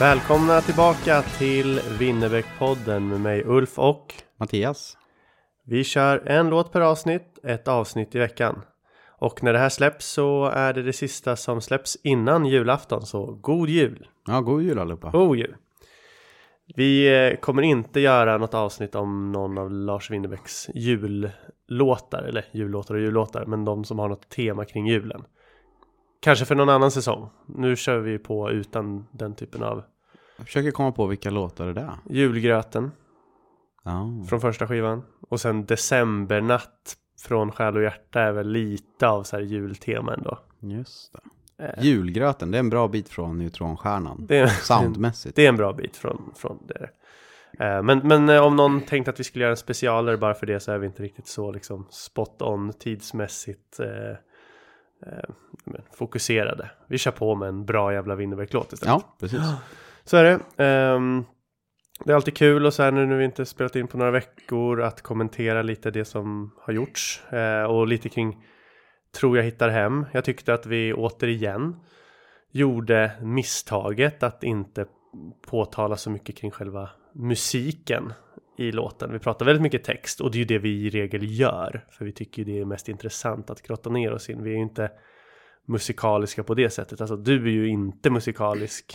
Välkomna tillbaka till Winnerbäckpodden med mig Ulf och Mattias. vi kör en låt per avsnitt, ett avsnitt i veckan. Och när det här släpps så är det det sista som släpps innan julafton, så god jul! Ja, god jul allihopa. God jul! Vi eh, kommer inte göra något avsnitt om någon av Lars Winnerbäcks jullåtar, eller jullåtar och jullåtar, men de som har något tema kring julen. Kanske för någon annan säsong. Nu kör vi på utan den typen av Jag försöker komma på vilka låtar det är. julgröten Ja. från första skivan. Och sen Decembernatt från Själ och Hjärta är väl lite av så här jultema ändå. Just det. Julgröten, det är en bra bit från neutronstjärnan. Det är, Soundmässigt. det är en bra bit från, från det. Eh, Men, men eh, om någon tänkte att vi skulle göra en specialare bara för det så är vi inte riktigt så liksom spot on tidsmässigt eh, eh, men fokuserade. Vi kör på med en bra jävla Winnerbäck-låt istället. Ja, precis. Så är det. Ehm, det är alltid kul och så här nu när vi inte spelat in på några veckor att kommentera lite det som har gjorts eh, och lite kring tror jag hittar hem. Jag tyckte att vi återigen gjorde misstaget att inte påtala så mycket kring själva musiken i låten. Vi pratar väldigt mycket text och det är ju det vi i regel gör för vi tycker ju det är mest intressant att grotta ner oss in. Vi är ju inte musikaliska på det sättet. Alltså du är ju inte musikalisk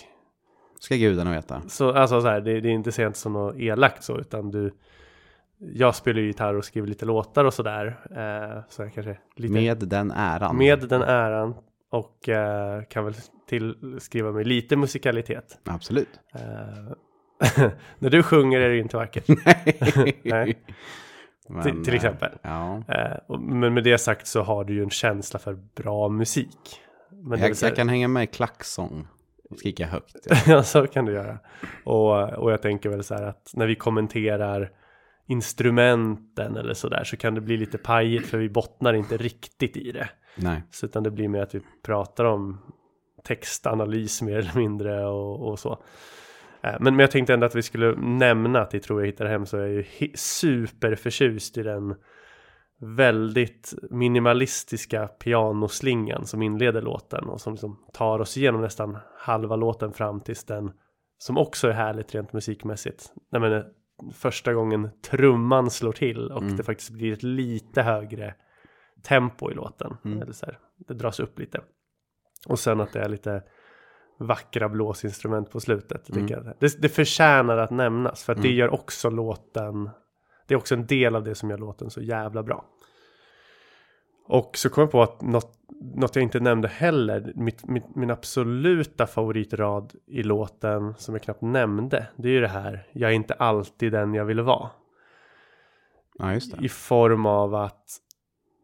Ska gudarna veta. så alltså så här, det, det är inte sent som något elakt så utan du Jag spelar ju gitarr och skriver lite låtar och sådär eh, Så jag kanske lite Med den äran. med den äran Och eh, kan väl tillskriva mig lite musikalitet Absolut. eh, När du sjunger är det ju inte vackert Nej. Men, Till- till eh, exempel. Ja. eh, Men med det sagt så har du ju en känsla för bra musik men Jag, så jag kan hänga med i klacksång. Och skrika högt. Ja, så kan du göra. Och, och jag tänker väl så här att när vi kommenterar instrumenten eller sådär så kan det bli lite pajigt för vi bottnar inte riktigt i det. Nej. Så utan det blir mer att vi pratar om textanalys mer eller mindre och, och så. Eh, Men, men jag tänkte ändå att vi skulle nämna att i Tror jag hittar hem så är jag ju superförtjust i den väldigt minimalistiska pianoslingan som inleder låten och som liksom tar oss igenom nästan halva låten fram tills den som också är härligt rent musikmässigt. Nej, men, eh, första gången trumman slår till och det faktiskt blir ett lite högre tempo i låten. Eller så här, det dras upp lite. Och sen att det är lite vackra blåsinstrument på slutet. jag. Det, det förtjänar att nämnas för att det gör också låten det är också en del av det som gör låten så jävla bra. Och så kom jag på att något, något jag inte nämnde heller, mitt, mitt, min absoluta favoritrad i låten som jag knappt nämnde, det är ju det här, jag är inte alltid den jag vill vara. Ja. I form av att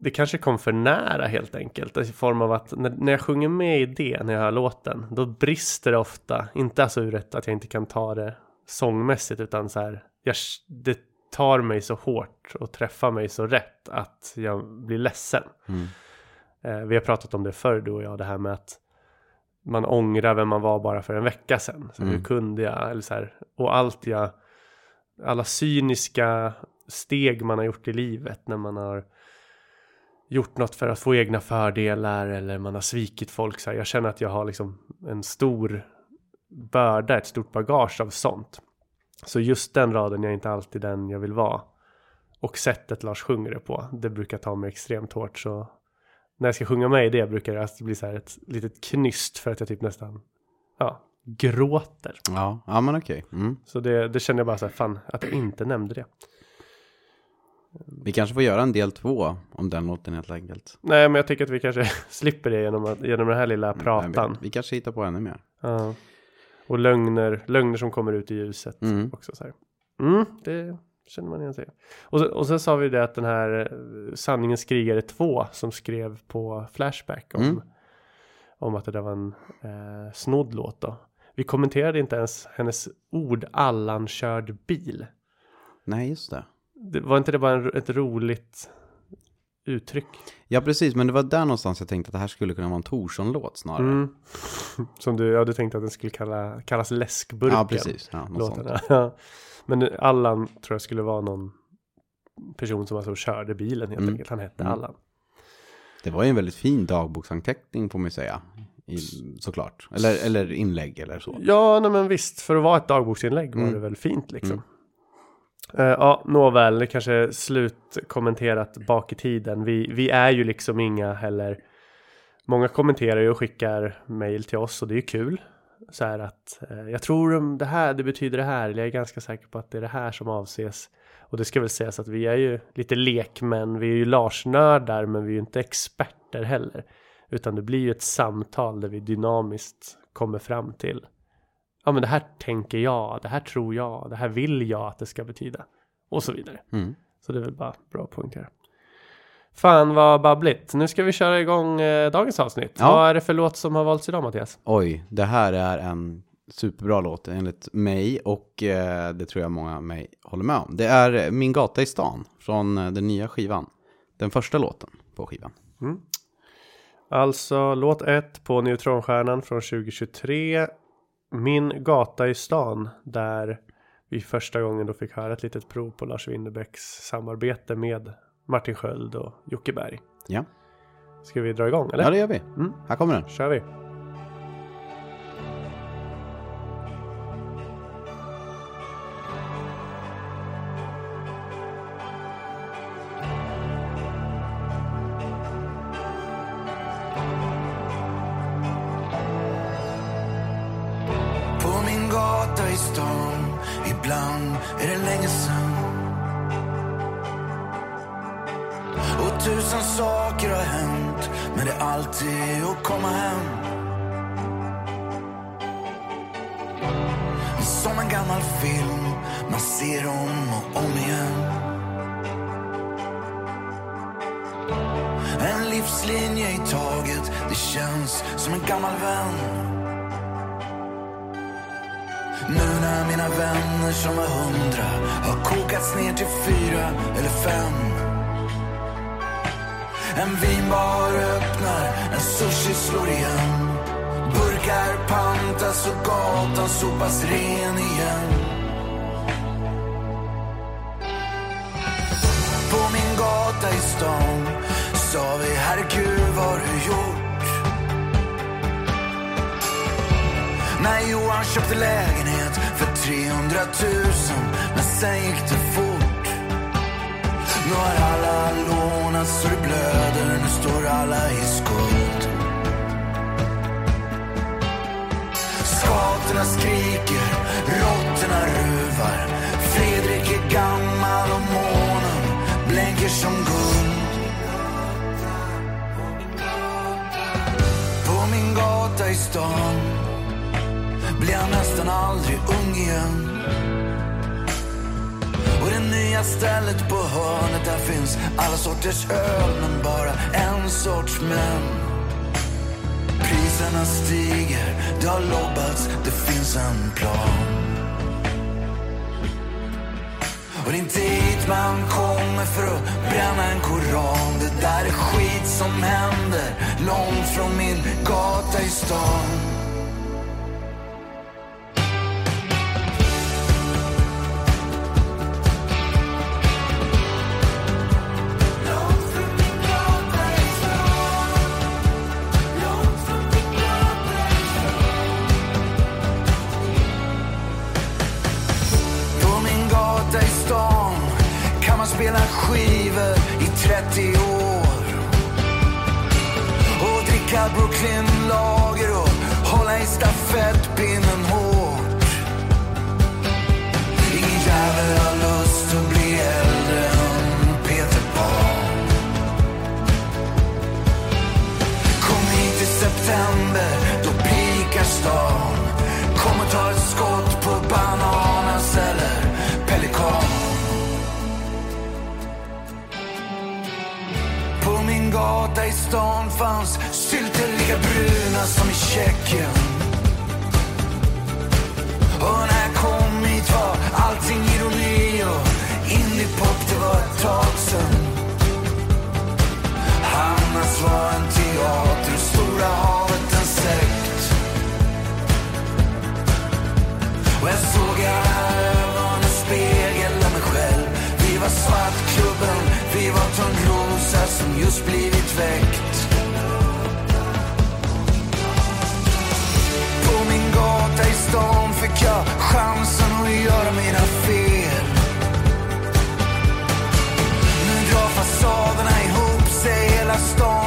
det kanske kom för nära helt enkelt. I form av att när, när jag sjunger med i det, när jag hör låten, då brister det ofta. Inte alltså ur ett att jag inte kan ta det sångmässigt, utan så här, jag, det tar mig så hårt och träffar mig så rätt att jag blir ledsen. Mm. Eh, vi har pratat om det förr, du och jag, det här med att man ångrar vem man var bara för en vecka sedan. Så Mm. Hur kunde jag? Eller så här, och allt jag, alla cyniska steg man har gjort i livet när man har gjort något för att få egna fördelar eller man har svikit folk. Så här, jag känner att jag har liksom en stor börda, ett stort bagage av sånt. Så just den raden, jag är inte alltid den jag vill vara. Och sättet Lars sjunger det på, det brukar ta mig extremt hårt. Så när jag ska sjunga med i det brukar det bli så här ett litet knyst för att jag typ nästan ja, gråter. Ja, ja men okej. Mm. Så det, det känner jag bara så här, fan att jag inte nämnde det. Vi kanske får göra en del två om den låten helt enkelt. Nej, men jag tycker att vi kanske slipper det genom, att, genom den här lilla Nej, pratan. Vi, vi kanske hittar på ännu mer. Ja. Och lögner, lögner som kommer ut i ljuset Mm. också så. Mm, det känner man igen sig. Och, så, och sen sa vi det att den här eh, Sanningens krigare 2 som skrev på Flashback om, Mm. om att det där var en eh, snodd låt då. Vi kommenterade inte ens hennes ord Allan körd bil. Nej, just det. Det, var inte det bara en, ett roligt uttryck? Ja, precis. Men det var där någonstans jag tänkte att det här skulle kunna vara en Torsson-låt snarare. Mm. Som du, ja, du tänkte att den skulle kalla, kallas läskburken. Ja, precis. Ja, låtarna. Ja. Men Allan tror jag skulle vara någon person som alltså körde bilen helt Mm. enkelt. Han hette Mm. Allan. Det var ju en väldigt fin dagboksanteckning får man ju säga. I, såklart. Eller, eller inlägg eller så. Ja, nej, men visst. För att vara ett dagboksinlägg var Mm. det väl fint liksom. Eh, ja, nåväl, det kanske är slutkommenterat bak i tiden. Vi, vi är ju liksom inga heller. Många kommenterar ju och skickar mail till oss och det är ju kul. Så här att eh, jag tror om det här, det betyder det här. Eller jag är ganska säker på att det är det här som avses. Och det ska väl sägas att vi är ju lite lekmän. Vi är ju Lars-nördar men vi är ju inte experter heller. Utan det blir ju ett samtal där vi dynamiskt kommer fram till ja men det här tänker jag, det här tror jag, det här vill jag att det ska betyda. Och så vidare. Mm. Så det är väl bara bra att poängtera. Fan vad babbligt. Nu ska vi köra igång eh, dagens avsnitt. Ja. Vad är det för låt som har valts idag Mattias? Oj, det här är en superbra låt enligt mig och eh, det tror jag många av mig håller med om. Det är Min gata i stan från eh, den nya skivan. Den första låten på skivan. Alltså låt 1 på Neutronstjärnan från 2023. Min gata i stan. Där vi första gången då fick höra ett litet prov på Lars Winnerbäcks samarbete med Martin Sköld och Jocke Berg. Ja, Ska vi dra igång eller? ja det gör vi. Mm. Här kommer den. kör vi. Mina vänner som var hundra har kokats ner till fyra eller fem. En vinbar öppnar, en sushi slår igen. Burkar pantas och gatan sopas ren igen. På min gata i stan sa vi herregud vad har du gjort? När Johan köpte lägenhet 300 000 Men sen gick det fort. Nu har alla lånat så det blöder Nu står alla i skuld. Skatorna skriker, råttorna ruvar. Fredrik är gammal och månen blänker som guld. På min gata i stan blir jag nästan aldrig ung igen. Och det nya stället på hörnet där finns alla sorters öl men bara en sorts män. Priserna stiger, det har lobbats, det finns en plan. Och det är inte hit man kommer för att bränna en koran. Det där är skit som händer långt från min gata i stan. Gata i stan fanns sylter lika bruna som i Tjeckien. Och när jag kom hit var allting ironi och indiepop, det var ett tag sen. Hannas var en teater och Stora havet en sekt. Och jag såg i alla ögon en spegel av mig själv. Vi var svartklubben, vi var Törnrosa som just blivit väckt. På min gata i stan fick jag chansen att göra mina fel. Nu drar fasaderna ihop sig, hela stan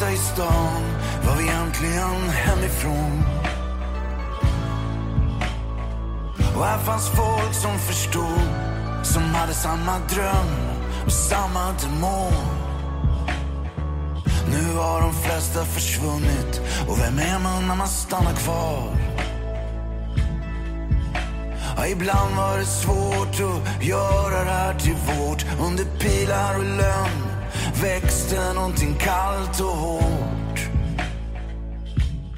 min i stan var vi äntligen hemifrån. Och här fanns folk som förstod, som hade samma dröm och samma demon. Nu har de flesta försvunnit och vem är man när man stannar kvar? Ja, ibland var det svårt att göra det här till vårt. Under pilar och lönn växte någonting kallt och hårt.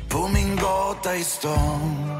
På min gata i stan.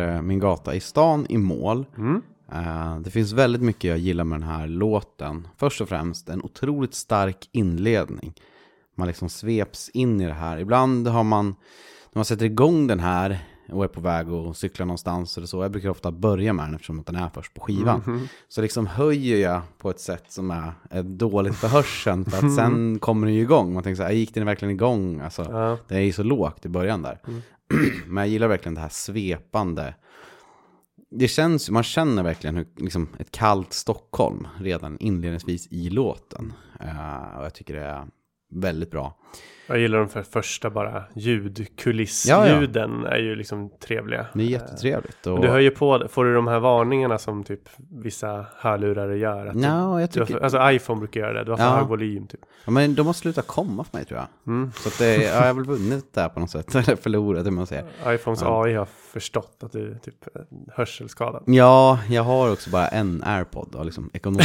Eh, min gata i stan i mål. Eh, det finns väldigt mycket jag gillar med den här låten. Först och främst en otroligt stark inledning. Man liksom sveps in i det här. Ibland har man, när man sätter igång den här och är på väg att cykla någonstans eller så. Jag brukar ofta börja med den eftersom den är först på skivan. Så liksom höjer jag på ett sätt som är, dåligt för hörseln. För att sen kommer den ju igång. Man tänker så här, gick den verkligen igång? Alltså, Ja. Det är ju så lågt i början där. Men jag gillar verkligen det här svepande. det känns, man känner verkligen hur, liksom, ett kallt Stockholm redan inledningsvis i låten. Uh, och jag tycker det är väldigt bra. Jag gillar de för första bara ljudkulissljuden är ju liksom trevliga. Det är jättetrevligt. Och Och, du hör ju på, får du de här varningarna som typ vissa hörlurare gör? Att Ja, du, jag du har tycker- för, alltså iPhone brukar göra det, du har för Ja. hög volym typ. ja, men de har slutat komma för mig tror jag. Mm. Så att det, ja, jag har väl vunnit där på något sätt. Eller förlorat, det man säger. iPhones AI har förstått att du typ eh, hörselskadad. Ja, jag har också bara en AirPod av liksom det,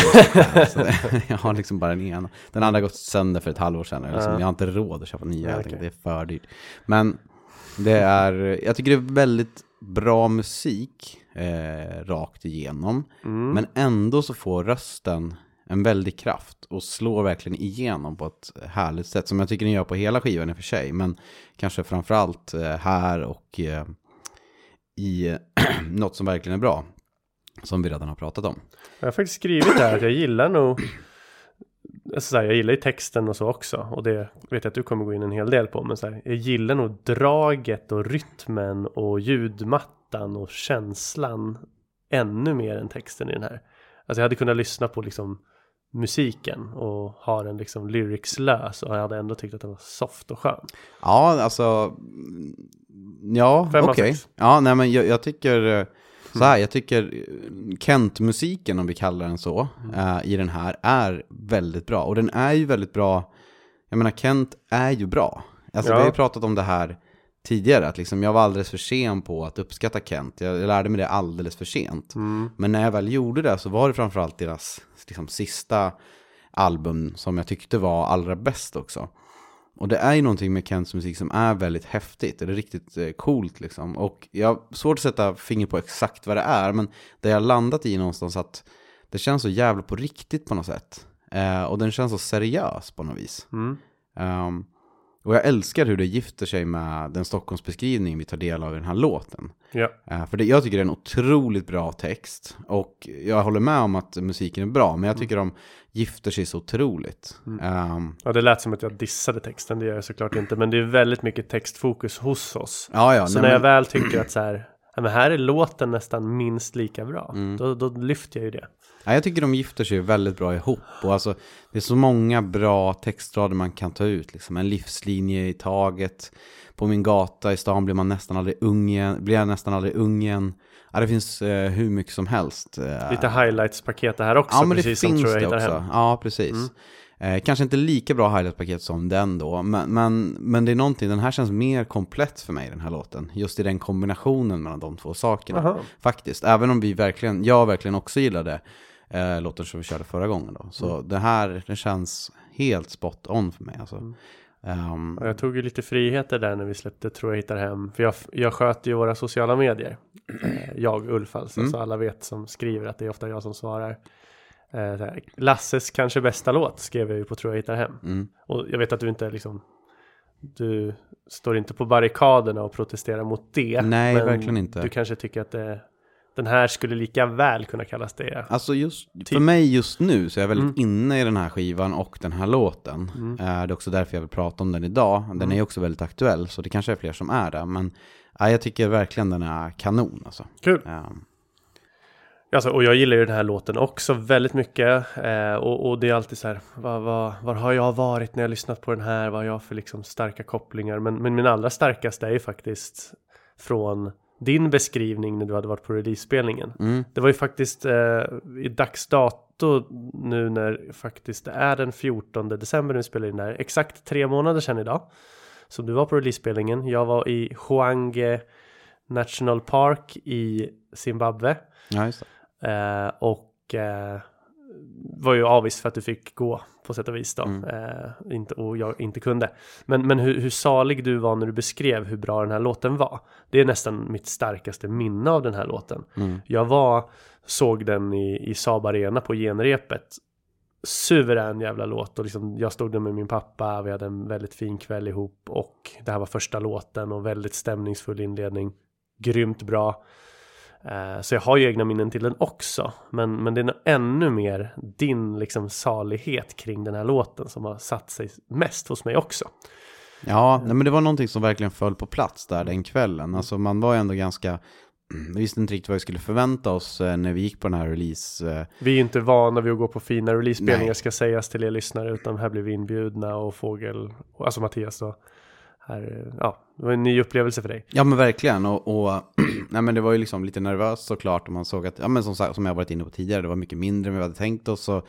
Jag har liksom bara den ena. Den andra har gått sönder för ett halvår sedan. Och Liksom, Ja. Jag har inte råd att köpa nya, Ja, jag tänker, det är för dyrt. Men det är, jag tycker det är väldigt bra musik eh, rakt igenom. Mm. Men ändå så får rösten en väldig kraft och slår verkligen igenom på ett härligt sätt. Som jag tycker den gör på hela skivan i och för sig. Men kanske framförallt eh, här och eh, i något som verkligen är bra. Som vi redan har pratat om. Jag har faktiskt skrivit där att jag gillar nog så här, jag gillar ju texten och så också och det vet jag att du kommer gå in en hel del på men så här, jag gillar nog draget och rytmen och ljudmattan och känslan ännu mer än texten i den här. Alltså jag hade kunnat lyssna på liksom musiken och ha den liksom lyricslös och jag hade ändå tyckt att den var soft och skön. Ja, alltså... Ja, okej. sex. Ja, nej men jag, jag tycker... Så här, jag tycker eh, Kent-musiken, om vi kallar den så, eh, i den här är väldigt bra. Och den är ju väldigt bra, jag menar Kent är ju bra. Alltså Ja. vi har ju pratat om det här tidigare, att liksom jag var alldeles för sen på att uppskatta Kent. Jag lärde mig det alldeles för sent. Men när jag väl gjorde det så var det framförallt deras liksom, sista album som jag tyckte var allra bäst också. Och det är ju någonting med Kents musik som är väldigt häftigt. Är riktigt eh, coolt liksom. Och jag har svårt att sätta finger på exakt vad det är. Men det jag har landat i någonstans att det känns så jävla på riktigt på något sätt. Eh, och den känns så seriös på något vis. Mm. Ehm, och jag älskar hur det gifter sig med den Stockholmsbeskrivning vi tar del av i den här låten. Ja. Eh, För det, jag tycker det är en otroligt bra text. Och jag håller med om att musiken är bra. Men jag tycker de gifter sig så otroligt. Ehm, ja, det lät som att jag dissade texten, det gör jag såklart inte men det är väldigt mycket textfokus hos oss. ja, ja. Så nej, när jag men- väl tycker att så här, ja, men här är låten nästan minst lika bra, Mm. då, då lyfter jag ju det. Ja, jag tycker de gifter sig väldigt bra ihop. Och alltså, det är så många bra textrader man kan ta ut. Liksom. En livslinje i taget. På min gata i stan blir man nästan aldrig ung igen. Blir jag nästan aldrig ung igen. Ja, det finns eh, hur mycket som helst. Eh, Lite highlights-paket det här också, Ja, men det precis som finns tror jag det också. Mm. Ja, precis. Eh, kanske inte lika bra highlight-paket som den då, men, men, men det är någonting, den här känns mer komplett för mig, den här låten. Just i den kombinationen mellan de två sakerna. Aha. Faktiskt, även om vi verkligen, jag verkligen också gillade eh, låten som vi körde förra gången då. Så Mm. det här, det känns helt spot on för mig alltså. Ehm, Och jag tog ju lite friheter där när vi släppte Tror jag hittar hem. För jag, jag sköter ju våra sociala medier. Jag, Ulf alltså. Mm. Så alla vet som skriver att det är ofta jag som svarar. Eh, här, Lasses kanske bästa låt skrev jag ju på Tror jag hittar hem. mm. Och jag vet att du inte liksom Du står inte på barrikaderna och protesterar mot det. Nej, verkligen inte. Du kanske tycker att det, den här skulle lika väl kunna kallas det. Alltså just, för Typ. mig just nu så är jag väldigt Mm. inne i den här skivan och den här låten. Mm. Eh, Det är också därför jag vill prata om den idag. Den Mm. är också väldigt aktuell, så det kanske är fler som är det. Men ja, jag tycker verkligen den är kanon alltså. Kul. Ja. Alltså, och jag gillar ju den här låten också väldigt mycket. Eh, och, och det är alltid så här, vad, vad, var har jag varit när jag lyssnat på den här? Vad har jag för liksom starka kopplingar? Men, men min allra starkaste är ju faktiskt från din beskrivning när du hade varit på release-spelningen. Mm. Det var ju faktiskt eh, i dags dato nu när faktiskt det är den 14 december när vi spelar in det här. Exakt tre månader sedan idag. Som du var på release-spelningen. Jag var i Hwange National Park i Zimbabwe. ja, just det. Eh, och eh, var ju avis för att du fick gå på sätt och vis då. Mm. Eh, inte, och jag inte kunde. Men, men hur, hur salig du var när du beskrev hur bra den här låten var. Det är nästan mitt starkaste minne av den här låten. Mm. Jag var, såg den i, i Saab Arena på genrepet. Suverän jävla låt och liksom, jag stod där med min pappa, vi hade en väldigt fin kväll ihop och det här var första låten och väldigt stämningsfull inledning. Grymt bra. Eh, Så jag har ju egna minnen till den också. Men, men det är nog ännu mer din liksom salighet kring den här låten som har satt sig mest hos mig också. Ja, nej, men det var någonting som verkligen föll på plats där den kvällen. Alltså man var ju ändå ganska vi visste inte riktigt vad vi skulle förvänta oss eh, när vi gick på den här release. eh, Vi är ju inte vana vid att gå på fina releasespelningar ska sägas till er lyssnare utan här blev vi inbjudna och Fågel, alltså Mattias då. Här, ja, det var en ny upplevelse för dig. Ja men verkligen. Och, och nej, men det var ju liksom lite nervöst såklart. Och man såg att, ja men som, som jag varit inne på tidigare, det var mycket mindre än vi hade tänkt oss. Och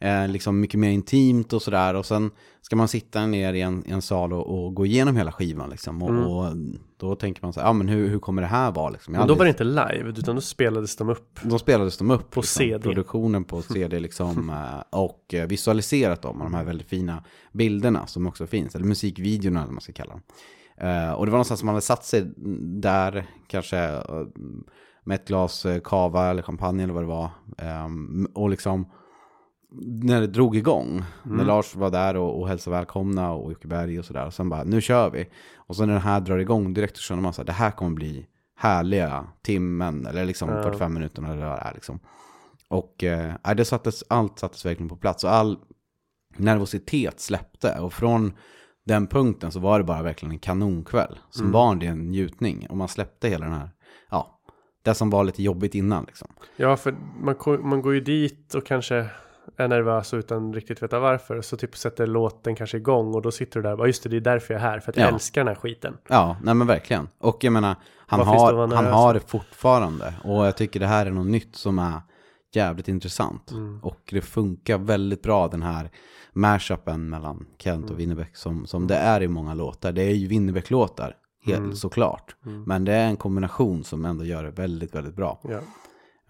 eh, liksom mycket mer intimt och sådär och sen ska man sitta ner i en, en sal och, och gå igenom hela skivan liksom och, Mm. och då tänker man så här, ja men hur, hur kommer det här vara liksom? Men då var det inte live utan då spelades de upp. Då spelades de upp På CD. Produktionen på CD liksom eh, och eh, visualiserat dem och de här väldigt fina bilderna som också finns, eller musikvideorna eller vad man ska kalla dem. Eh, och det var någonstans som man hade satt sig där, kanske med ett glas eh, kava eller champagne eller vad det var. Ehm, och liksom när det drog igång, när Lars var där och, och hälsade välkomna och Jocke Berg och sådär. Och sen bara, nu kör vi. Och sen när den här drar igång direkt så känner man så här, det här kommer bli härliga timmen, eller liksom Ja. 45 minuter eller vad det är liksom. Och eh, det sattes, allt sattes verkligen på plats och all nervositet släppte. Och från den punkten så var det bara verkligen en kanonkväll. Som Mm. var en ren njutning. Och man släppte hela den här, ja, det som var lite jobbigt innan liksom. Ja, för man, man går ju dit och kanske är nervös utan riktigt veta varför. Så typ sätter låten kanske igång och då sitter du där och bara, just det, det är därför jag är här. För att jag Ja. älskar den här skiten. Ja, nej men verkligen. Och jag menar, han, Vad har, han har det fortfarande. Och jag tycker det här är något nytt som är jävligt intressant. Mm. Och det funkar väldigt bra den här mashupen mellan Kent Mm. och Winnerbäck som, som det är i många låtar. Det är ju Winnerbäck-låtar, helt Mm. såklart. Men det är en kombination som ändå gör det väldigt, väldigt bra. Ja.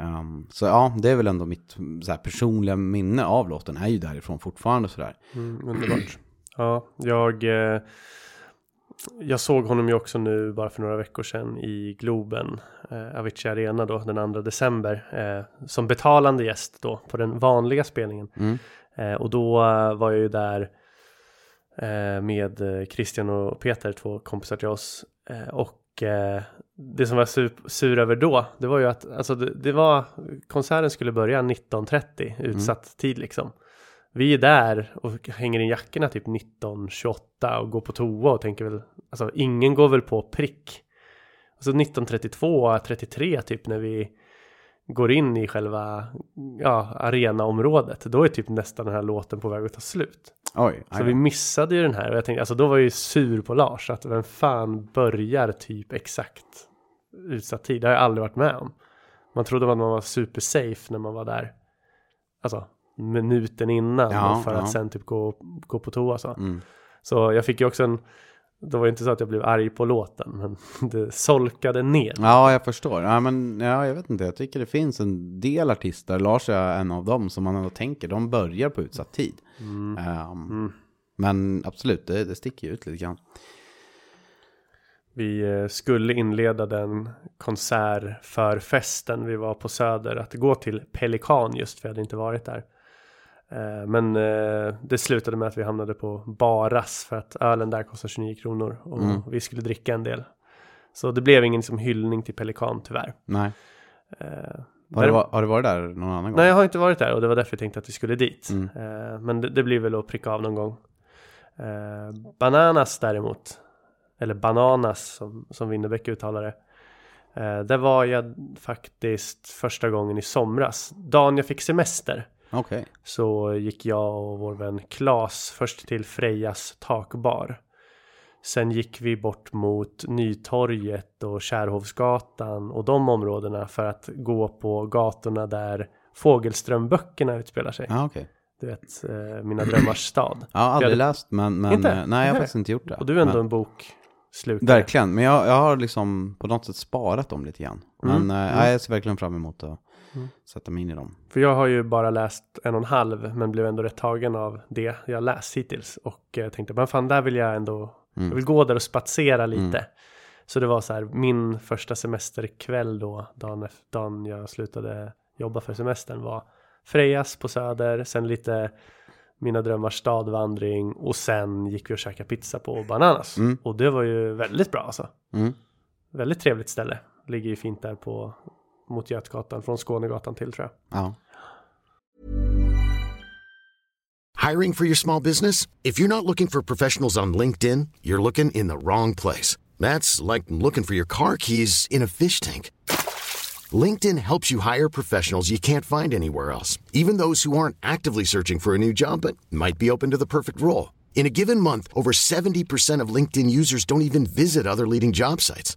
Um, så ja, det är väl ändå mitt så personliga minne av låten, är ju därifrån fortfarande sådär. Mm, underbart. Ja, jag, eh, jag såg honom ju också nu bara för några veckor sedan i Globen, eh, Avicii Arena då, den 2 december, eh, som betalande gäst då på den vanliga spelningen. Mm. Eh, och då eh, var jag ju där eh, med eh, Christian och Peter, två kompisar till oss. Och det som var sur, sur över då, det var ju att alltså det, det var, konserten skulle börja 19.30, utsatt tid liksom. Vi är där och hänger in jackorna typ 19.28 och går på toa och tänker väl, alltså ingen går väl på prick. Och så 19.32, 33 typ när vi går in i själva ja, arenaområdet. Då är typ nästan den här låten på väg att ta slut. Oj, Så vi missade ju den här och jag tänkte, alltså då var jag ju sur på Lars. Att vem fan börjar typ exakt utsatt tid? Det har jag aldrig varit med om. Man trodde att man var super safe när man var där. Alltså minuten innan Ja, för ja. att sen typ gå, gå på toa så. Mm. Så jag fick ju också en, det var inte så att jag blev arg på låten, men det solkade ner. Ja, jag förstår. Ja, men ja, jag vet inte. Jag tycker det finns en del artister, Lars är en av dem, som man ändå tänker, de börjar på utsatt tid. Mm. Ehm, Men absolut, det, det sticker ut lite grann. Vi eh, skulle inleda den konsertförfesten vi var på Söder att gå till Pelikan just för jag hade inte varit där. Eh, Men eh, det slutade med att vi hamnade på Baras för att ölen där kostar 29 kronor och Mm. vi skulle dricka en del. Så det blev ingen liksom, hyllning till Pelikan tyvärr. Nej. Eh, Har du, har du varit där någon annan gång? Nej, jag har inte varit där och det var därför jag tänkte att vi skulle dit. Mm. Eh, men det, det blir väl att pricka av någon gång. Eh, bananas däremot, eller bananas som, som Winnerbäck uttalar det. Eh, där var jag faktiskt första gången i somras. Dagen jag fick semester Okej. så gick jag och vår vän Klas först till Frejas takbar. Sen gick vi bort mot Nytorget och Kärhovsgatan och de områdena för att gå på gatorna där Fågelströmböckerna utspelar sig. Ja, okej. Du vet, eh, Mina drömmars stad. Jag har aldrig hade- läst, men, men Inte? eh, nej, jag har Nej. faktiskt inte gjort det. Och du är ändå men, en bok slukare. Verkligen, men jag, jag har liksom på något sätt sparat dem lite grann. Men Mm, mm. nej, jag ser verkligen fram emot att Mm. sätta mig in i dem. För jag har ju bara läst en och en halv men blev ändå rätt tagen av det jag läst hittills. Och eh, tänkte, men fan där vill jag ändå, Mm. jag vill gå där och spatsera lite. Mm. Så det var så här, min första semesterkväll då, dagen, dagen jag slutade jobba för semestern var Frejas på Söder, sen lite Mina drömmars stadvandring och sen gick vi och käkade pizza på Bananas. Mm. Och det var ju väldigt bra alltså. Mm. Väldigt trevligt ställe. Ligger ju fint där på mot Götgatan, från Skånegatan till tror jag. Ja. Hiring for your small business? If you're not looking for professionals on LinkedIn, you're looking in the wrong place. That's like looking for your car keys in a fish tank. LinkedIn helps you hire professionals you can't find anywhere else, even those who aren't actively searching for a new job but might be open to the perfect role. In a given month, over 70% of LinkedIn users don't even visit other leading job sites.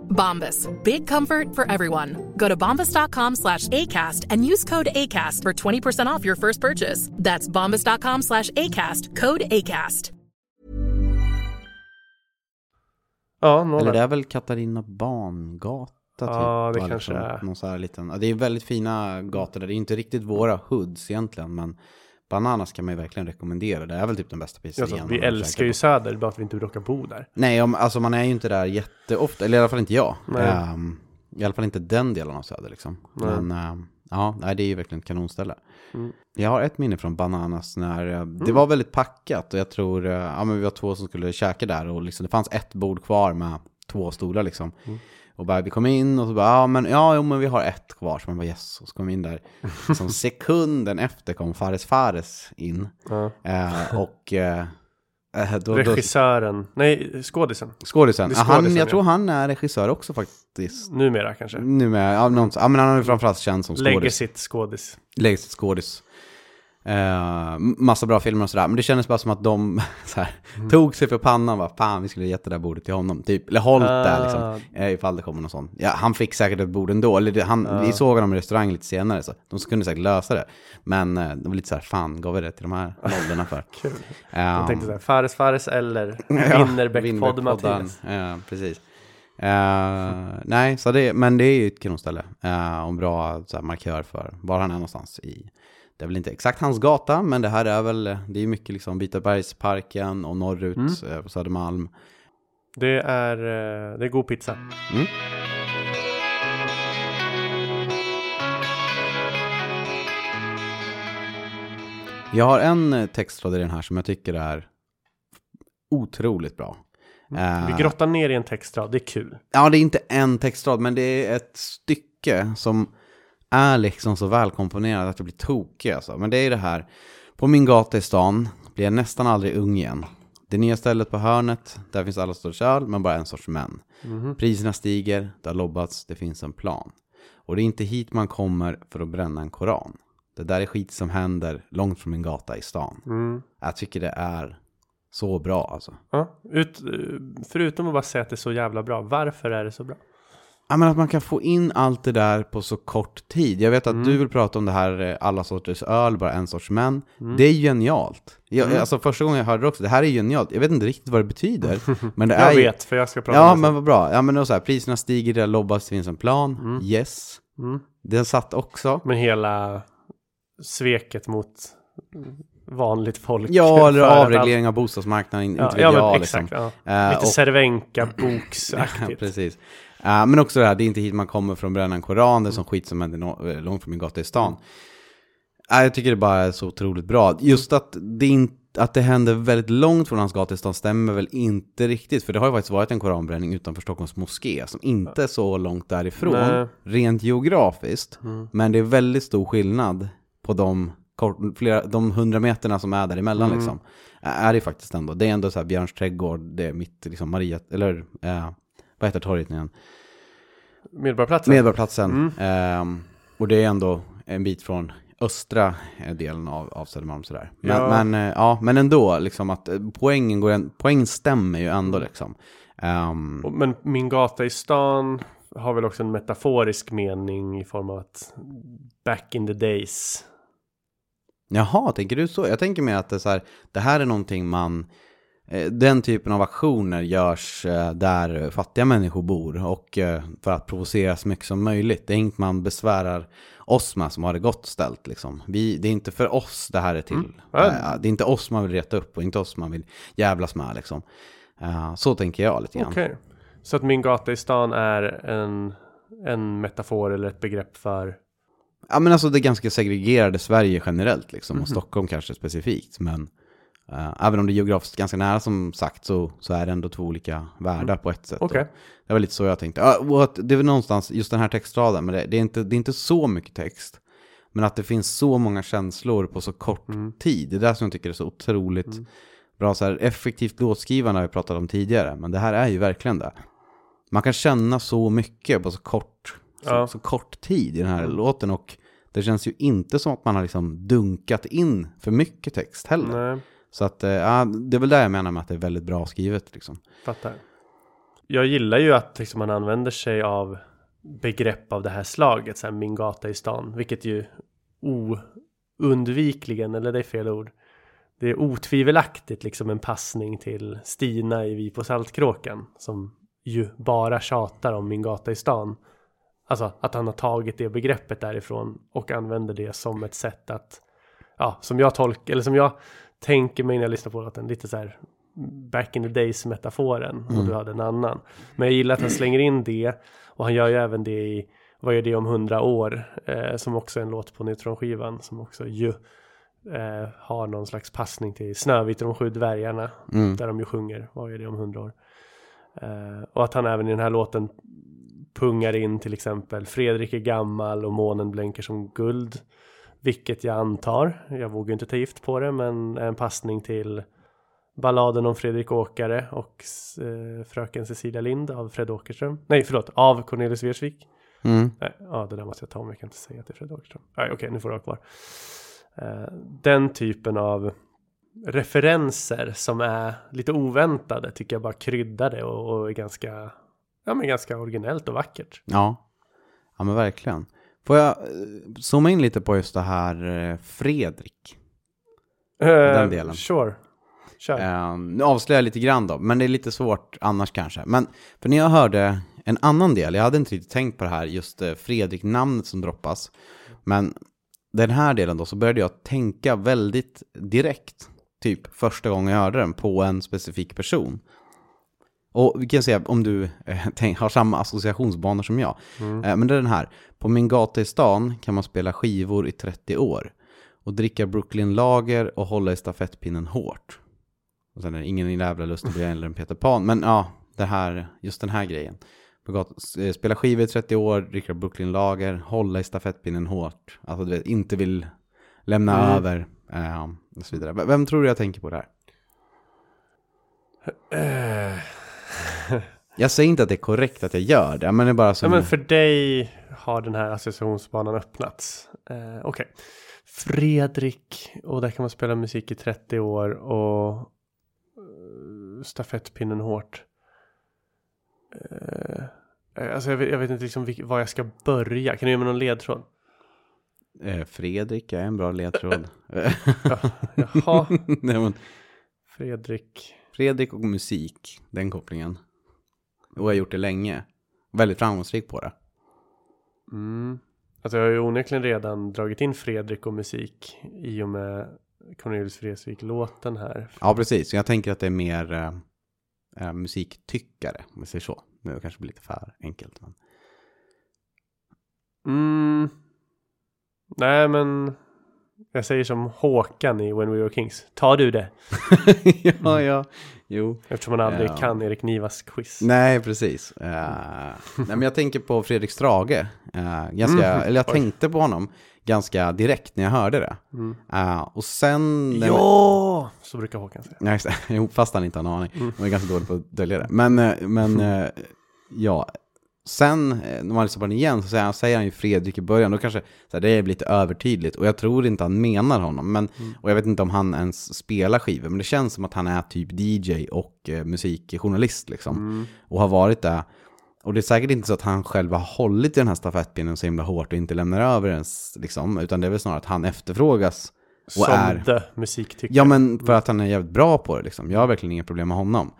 Bombas. Big comfort for everyone. Go to bombas.com slash ACAST and use code ACAST for 20% off your first purchase. That's bombas.com slash ACAST. Code ACAST. Ja, Eller några. det är väl Katarina Bangata typ. Ja, det kanske liksom är. Någon så här liten, ja, det är väldigt fina gator där. Det är inte riktigt våra hoods egentligen, men Bananas kan man ju verkligen rekommendera. Det är väl typ den bästa pizzerian. Alltså, vi älskar ju. Söder, bara att vi inte råkar bo där. Nej, om, alltså man är ju inte där jätteofta, eller i alla fall inte jag. Ehm, I alla fall inte den delen av Söder liksom. Nej. Men ehm, ja, nej, det är ju verkligen ett kanonställe. Mm. Jag har ett minne från Bananas när eh, det var väldigt packat och jag tror, eh, ja men vi var två som skulle käka där och liksom det fanns ett bord kvar med två stolar liksom. Mm. Och bara, vi kom in och så bara, ja men, ja, jo, men vi har ett kvar. Så man bara yes, och så kom vi in där. Som sekunden efter kom Fares Fares in. Ja. Eh, och eh, eh, då, då, Regissören, nej, skådisen. Skådisen. Ja, han, skådisen, jag ja. tror han är regissör också faktiskt. Numera kanske. Nu med, ja, någon, ja men han är ju framförallt känd som skådis. Lägger sitt skådis. Lägger sitt skådis. Eh, massa bra filmer och sådär. Men det kändes bara som att de så här, Mm. tog sig för pannan. Bara, Fan, vi skulle gett det där bordet till honom. Typ. Eller hållit där Ah. liksom. Eh, ifall det kommer någon sån. Ja, han fick säkert ett bord ändå. Eller det, han, Vi såg honom i restaurang lite senare. Så de kunde säkert lösa det. Men eh, det var lite så här, fan, gav vi det till de här nollorna för? Kul. Eh, Jag tänkte såhär, Fares Fares eller Winnerbäck-podd. Mattias. Ja, precis. Eh, nej, så det, men det är ju ett kanonställe. Uh, och en bra så här, markör för var han är någonstans i. Det är väl inte exakt hans gata, men det här är väl, det är mycket liksom Vitabergsparken och norrut Mm. eh, på Södermalm. Det är, eh, det är god pizza. Mm. Jag har en eh, textrad i den här som jag tycker är otroligt bra. Eh, Vi grottar ner i en textrad, det är kul. Ja, det är inte en textrad, men det är ett stycke som är liksom så välkomponerat att det blir tokig alltså. Men det är det här, på min gata i stan blir jag nästan aldrig ung igen. Det nya stället på hörnet, där finns alla sorts öl, men bara en sorts män. Priserna stiger, det har lobbats, det finns en plan. Och det är inte hit man kommer för att bränna en koran. Det där är skit som händer långt från min gata i stan. Mm. Jag tycker det är så bra alltså. Ja, ut, förutom att bara säga att det är så jävla bra, varför är det så bra? Ja, men att man kan få in allt det där på så kort tid. Jag vet att Mm. du vill prata om det här eh, alla sorters öl, bara en sorts män. Mm. Det är genialt. Jag, Alltså första gången jag hörde det också, det här är genialt. Jag vet inte riktigt vad det betyder. men det är Jag ju- vet, för jag ska prata Ja, om det men sen. vad bra. Ja, men då så här, priserna stiger, det lobbas, det finns en plan. Yes. Mm. Den satt också. Men hela sveket mot vanligt folk. Ja, eller avreglering av bostadsmarknaden, Ja, inte vet ja, jag. men liksom. exakt. Ja. Eh, Lite och- Cervenka Ja, boksaktigt. precis. Eh, men också det här, det är inte hit man kommer från bränna en koran, det är som skit som händer eh, långt från min gata i stan. Eh, jag tycker det bara är så otroligt bra. Just att det, in, att det händer väldigt långt från hans gata i stan stämmer väl inte riktigt, för det har ju faktiskt varit en koranbränning utanför Stockholms moské, som inte är så långt därifrån, Nej. rent geografiskt. Men det är väldigt stor skillnad på de, flera, de hundra meterna som är däremellan Mm. liksom. Är det faktiskt ändå. Det är ändå så här Björns trädgård, det är mitt, liksom Maria, eller eh, vad heter torget nu igen? Medborgarplatsen. Medborgarplatsen. Ehm, och det är ändå en bit från östra eh, delen av, av Södermalm sådär. Men, Ja. men, eh, ja, men ändå, liksom att eh, poängen, går en, poängen stämmer ju ändå liksom. Ehm, Och- Men min gata i stan har väl också en metaforisk mening i form av att back in the days. Jaha, tänker du så? Jag tänker mer att det, är så här, det här är någonting man... eh, Den typen av aktioner görs eh, där fattiga människor bor och eh, för att provocera så mycket som möjligt. Det är inget man besvärar oss med som har det gott ställt. Liksom. Vi, det är inte för oss det här är till. Eh, Det är inte oss man vill reta upp och inte oss man vill jävlas med. Liksom. Så tänker jag lite grann. Okej. Så att min gata i stan är en, en metafor eller ett begrepp för Ja men alltså det ganska segregerade Sverige generellt liksom, Mhm. och Stockholm kanske specifikt. Men eh, även om det är geografiskt ganska nära som sagt så, så är det ändå två olika världar på ett sätt. Mm. Och Det var lite så jag tänkte. Det är väl någonstans, just den här textraden, men det, det, är inte, det är inte så mycket text. Men att det finns så många känslor på så kort Mm. tid. Det är det som jag tycker är så otroligt bra. Så här, effektivt låtskrivande har vi pratat om tidigare, men det här är ju verkligen det. Man kan känna så mycket på så kort, så, Ja. så kort tid i den här låten. Och det känns ju inte som att man har liksom dunkat in för mycket text heller. Nej, så att, eh, ja, det är väl där jag menar med att det är väldigt bra skrivet. Liksom. fattar. Jag gillar ju att liksom, man använder sig av begrepp av det här slaget, så här, min gata i stan, vilket ju oundvikligen, eller det är fel ord, det är otvivelaktigt liksom en passning till Stina i Vi på Saltkråkan, som ju bara tjatar om min gata i stan. Alltså att han har tagit det begreppet därifrån och använder det som ett sätt att, ja, som jag tolkar, eller som jag tänker mig när jag lyssnar på låten, lite så här back in the days metaforen och du hade en annan. Men jag gillar att han slänger in det och han gör ju även det i Vad är det om hundra år? Eh, som också är en låt på neutronskivan som också ju eh, har någon slags passning till Snövit och de sju dvärgarna Mm. där de ju sjunger Vad är det om hundra år? Eh, och att han även i den här låten pungar in till exempel Fredrik är gammal och månen blänker som guld. Vilket jag antar, jag vågar inte ta gift på det, men en passning till balladen om Fredrik Åkare och eh, fröken Cecilia Lind av Fred Åkerström. Nej, förlåt, av Cornelis Vreeswijk. Mm. Nej, ja, det där måste jag ta om jag kan inte säga att det är Fred Åkerström. Nej, okej, nu får du ha kvar. Eh, den typen av referenser som är lite oväntade tycker jag bara kryddar det och, och är ganska, ja, men ganska originellt och vackert. Ja. ja, men verkligen. Får jag eh, zooma in lite på just det här eh, Fredrik? Den delen. Sure. Kör. Nu avslöjar jag lite grann då, men det är lite svårt annars kanske. Men för när jag hörde en annan del, jag hade inte riktigt tänkt på det här, just Fredrik-namnet som droppas. Men den här delen då, så började jag tänka väldigt direkt, typ första gången jag hörde den, på en specifik person. Och vi kan säga om du eh, tänk, har samma associationsbanor som jag. Eh, men det är den här. På min gata i stan kan man spela skivor i 30 år. Och dricka Brooklyn Lager och hålla i stafettpinnen hårt. Och sen är det ingen jävla lustig eller en Peter Pan. Men ja, det här, just den här grejen. På gat, eh, spela skivor i 30 år, dricka Brooklyn Lager, hålla i stafettpinnen hårt. Alltså du vet, inte vill lämna Mm. över. Eh, och så vidare. Vem tror du jag tänker på där? Jag säger inte att det är korrekt att jag gör det, men det är bara ja, som... men för dig har den här associationsbanan öppnats. Eh, Okej. Fredrik, och där kan man spela musik i 30 år och eh, stafettpinnen hårt. Eh, alltså jag vet, jag vet inte liksom vilk, var jag ska börja. Kan du ge mig någon ledtråd? Eh, Fredrik är en bra ledtråd. Jaha, Nej, men Fredrik. Fredrik och musik, den kopplingen. Och jag har gjort det länge. Väldigt framgångsrik på det. Mm. Alltså jag har ju onekligen redan dragit in Fredrik och musik i och med Cornelis Vreeswijk-låten här. Ja, precis. Jag tänker att det är mer eh, eh, musiktyckare, om vi säger så. Det kanske blir lite för enkelt. Men... Mm. Nej men jag säger som Håkan i When We Were Kings. Tar du det? ja, ja. Jo. Eftersom man aldrig Ja. kan Erik Nivas quiz. Nej, precis. Eh, nej, men jag tänker på Fredrik Strage. Eh, ganska, Mm. Eller jag Oj. tänkte på honom ganska direkt när jag hörde det. Mm. Och sen... Ja! Så brukar Håkan säga. Nej. Jo, fast han inte har en aning. Han är ganska dålig på att dölja det. Men, men ja, sen eh, när man lyssnar på den igen så säger han, säger han ju Fredrik i början. Då kanske så här, det är lite övertydligt. Och jag tror inte han menar honom. Men, Och jag vet inte om han ens spelar skivor. Men det känns som att han är typ DJ och eh, musikjournalist liksom. Och har varit det. Och det är säkert inte så att han själv har hållit i den här stafettpinnen så himla hårt och inte lämnar över ens. Liksom, utan det är väl snarare att han efterfrågas. Och Som är... musiktyckare. Ja, men för att han är jävligt bra på det liksom. Jag har verkligen inga problem med honom.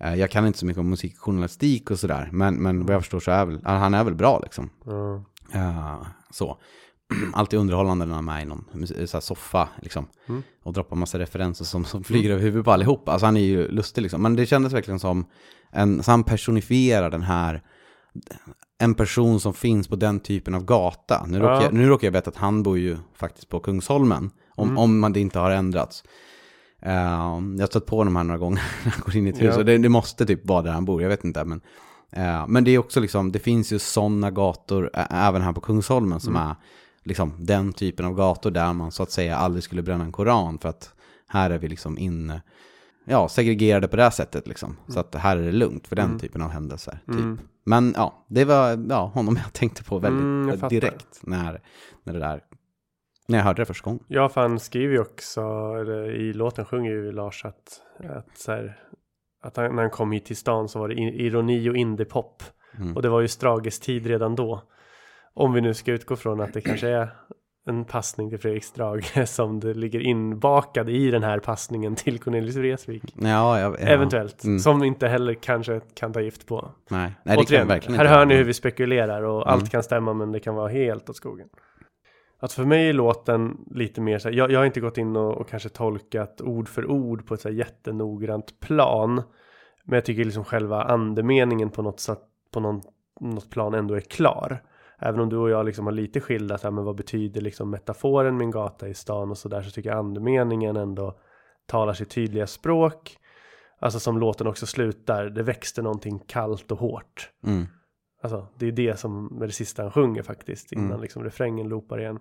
Eh, Jag kan inte så mycket om musikjournalistik och sådär. Men, men vad jag förstår så är väl, han är väl bra liksom. Ja. Eh, så. Alltid underhållande när han är med i någon mus- så soffa liksom. Och droppar massa referenser som, som flyger över huvudet på allihop. Alltså han är ju lustig liksom. Men det kändes verkligen som en, så han personifierar den här en person som finns på den typen av gata. Nu, Ja. råkar, jag, nu råkar jag veta att han bor ju faktiskt på Kungsholmen, om, Mm. om man det inte har ändrats. Eh, jag har stött på honom här några gånger när han går in i ett hus, Ja. och det, det måste typ vara där han bor, jag vet inte. Men, eh, men det är också liksom, det finns ju sådana gator även här på Kungsholmen som Mm. är liksom den typen av gator där man så att säga aldrig skulle bränna en koran för att här är vi liksom inne, ja, segregerade på det här sättet liksom. Så att här är det lugnt för den Mm. typen av händelser. Typ. Mm. Men ja, det var ja, honom jag tänkte på väldigt Mm, eh, direkt när, när det där, när jag hörde det första gången. Ja, för han skriver ju också, eller i låten sjunger ju Lars att, att, så här, att han, när han kom hit till stan så var det ironi och indiepop. Mm. Och det var ju Strages tid redan då. Om vi nu ska utgå från att det kanske är en passning till Fredrik Strage som det ligger inbakad i den här passningen till Cornelis Vreeswijk. Ja, jag, ja. Eventuellt. Mm. Som inte heller kanske kan ta gift på. Nej, Nej det kan Återigen, jag verkligen här inte. hör ni hur vi spekulerar och Mm. allt kan stämma men det kan vara helt åt skogen. Att för mig är låten lite mer så här, jag, jag har inte gått in och, och kanske tolkat ord för ord på ett så här jättenoggrant plan. Men jag tycker liksom själva andemeningen på något, sätt, på någon, något plan ändå är klar. Även om du och jag liksom har lite skilda, så här, men vad betyder liksom metaforen min gata i stan och sådär så tycker jag andemeningen ändå talar sitt tydliga språk. Alltså som låten också slutar, det växte någonting kallt och hårt. Mm. Alltså det är det som är det sista han sjunger faktiskt innan Mm. liksom refrängen loopar igen.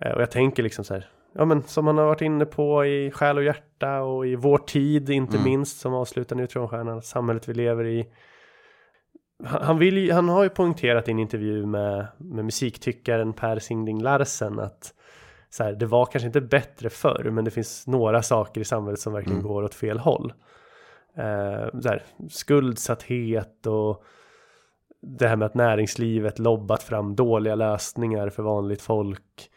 Eh, och jag tänker liksom så här, ja men som han har varit inne på i Själ och Hjärta och i Vår Tid inte Mm. minst som avslutar Neutronstjärnan, samhället vi lever i. Han, han, vill han har ju poängterat i en intervju med, med musiktyckaren Per Singling Larsen att så här, det var kanske inte bättre förr men det finns några saker i samhället som verkligen Mm. går åt fel håll. Eh, så här, skuldsatthet och det här med att näringslivet lobbat fram dåliga lösningar för vanligt folk.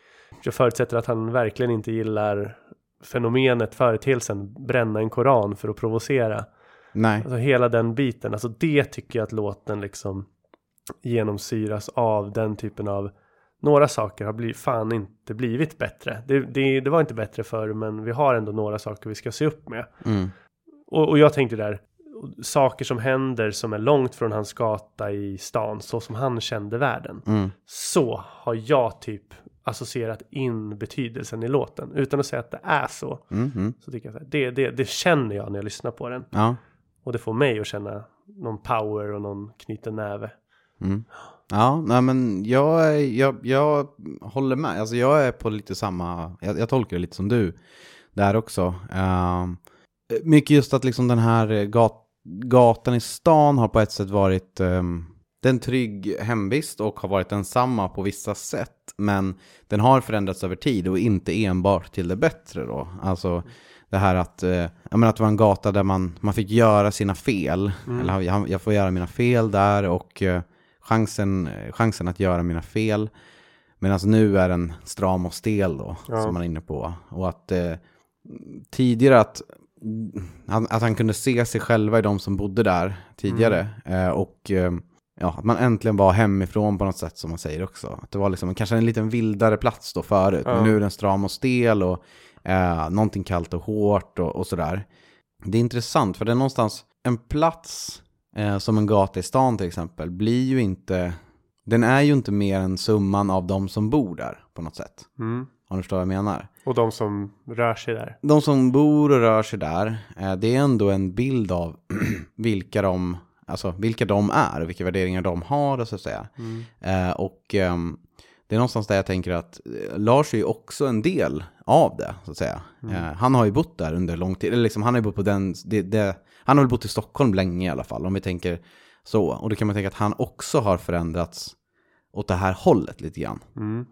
Jag förutsätter att han verkligen inte gillar fenomenet, företeelsen, bränna en koran för att provocera. Nej. Alltså hela den biten, alltså det tycker jag att låten liksom genomsyras av den typen av några saker har blivit, fan inte blivit bättre. Det, det, det var inte bättre förr men vi har ändå några saker vi ska se upp med. Mm. Och, och jag tänkte där, saker som händer som är långt från hans gata i stan, så som han kände världen. Mm. Så har jag typ associerat in betydelsen i låten. Utan att säga att det är så. Mm. Så tycker jag det, det, det känner jag när jag lyssnar på den. Ja. Och det får mig att känna någon power och någon knuten näve. Mm. Ja, nej men jag, jag, jag håller med. Alltså jag är på lite samma, jag, jag tolkar det lite som du där också. Ehm, mycket just att liksom den här gat, gatan i stan har på ett sätt varit um, en trygg hemvist och har varit densamma på vissa sätt. Men den har förändrats över tid och inte enbart till det bättre då. Alltså det här att, eh, jag menar att det var en gata där man, man fick göra sina fel. Eller jag, jag får göra mina fel där och eh, chansen, chansen att göra mina fel. Medan nu är den stram och stel då, Ja. som man är inne på. Och att eh, tidigare att, han- att han kunde se sig själva i de som bodde där tidigare. Eh, och eh, ja, att man äntligen var hemifrån på något sätt som man säger också. Att det var liksom kanske en liten vildare plats då förut. Ja. Men nu är den stram och stel och eh, någonting kallt och hårt och, och sådär. Det är intressant för det är någonstans en plats eh, som en gata i stan till exempel blir ju inte, den är ju inte mer än summan av de som bor där på något sätt. Mm. Om du förstår vad jag menar. Och de som rör sig där. De som bor och rör sig där, eh, det är ändå en bild av vilka de, alltså vilka de är och vilka värderingar de har så att säga. Eh, och ehm, det är någonstans där jag tänker att eh, Lars är ju också en del av det, så att säga. Eh, han har ju bott där under lång tid, eller liksom han har ju bott på den, det, det, han har väl bott i Stockholm länge i alla fall, om vi tänker så. Och då kan man tänka att han också har förändrats åt det här hållet lite grann. Mm.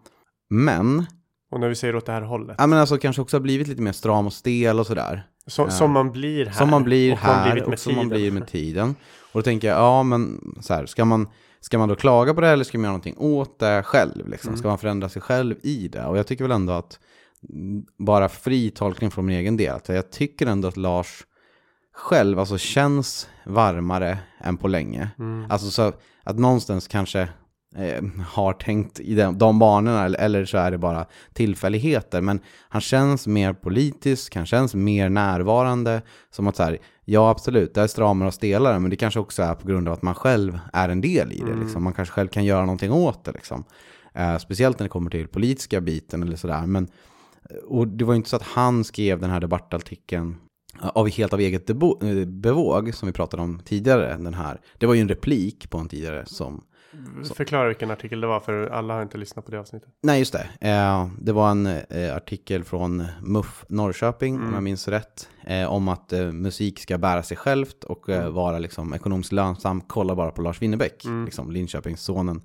Men, Och när vi säger åt det här hållet. ja men alltså kanske också har blivit lite mer stram och stel och sådär. Så, Som man blir här. Som man blir och här med och som man blir med tiden. Och då tänker jag, ja men så här, ska man, ska man då klaga på det eller ska man göra någonting åt det själv? Liksom? Mm. Ska man förändra sig själv i det? Och jag tycker väl ändå att, mm, bara fri tolkning från min egen del, att jag tycker ändå att Lars själv alltså känns varmare än på länge. Mm. Alltså så att någonstans kanske eh, har tänkt i de, de banorna eller, eller så är det bara tillfälligheter. Men han känns mer politisk, han känns mer närvarande. Som att så här, Ja, absolut. Det är stramare och stelare, men det kanske också är på grund av att man själv är en del i det. Mm. Liksom. Man kanske själv kan göra någonting åt det. Liksom. Eh, speciellt när det kommer till politiska biten eller sådär. Men, och det var ju inte så att han skrev den här debattartikeln av, helt av eget eh, bevåg, som vi pratade om tidigare. Den här. Det var ju en replik på en tidigare som Förklara vilken artikel det var för alla har inte lyssnat på det avsnittet. Nej, just det. Eh, det var en eh, artikel från MUF Norrköping, om jag minns rätt, eh, om att musik ska bära sig självt och eh, vara liksom, ekonomiskt lönsam. Kolla bara på Lars Winnerbäck, liksom, Linköpingssonen,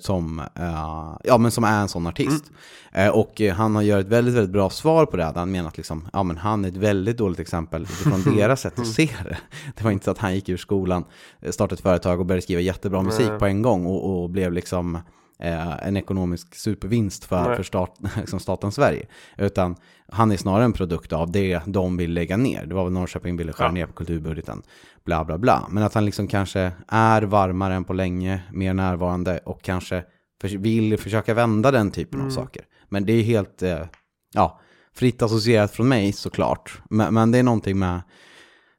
som, eh, ja, men som är en sån artist. Eh, och eh, han gör ett väldigt, väldigt bra svar på det. Han menar att liksom, ja, men han är ett väldigt dåligt exempel utifrån deras sätt att se det. Det var inte så att han gick ur skolan, eh, startade ett företag och började skriva jättebra musik på en gång och, och blev liksom eh, en ekonomisk supervinst för, Nej. för stat, liksom staten Sverige. Utan han är snarare en produkt av det de vill lägga ner. Det var väl Norrköping ville skära Ja. ner på kulturbudgeten. Bla bla bla. Men att han liksom kanske är varmare än på länge, mer närvarande och kanske för, vill försöka vända den typen Mm. av saker. Men det är helt, eh, ja, fritt associerat från mig såklart. Men, men det är någonting med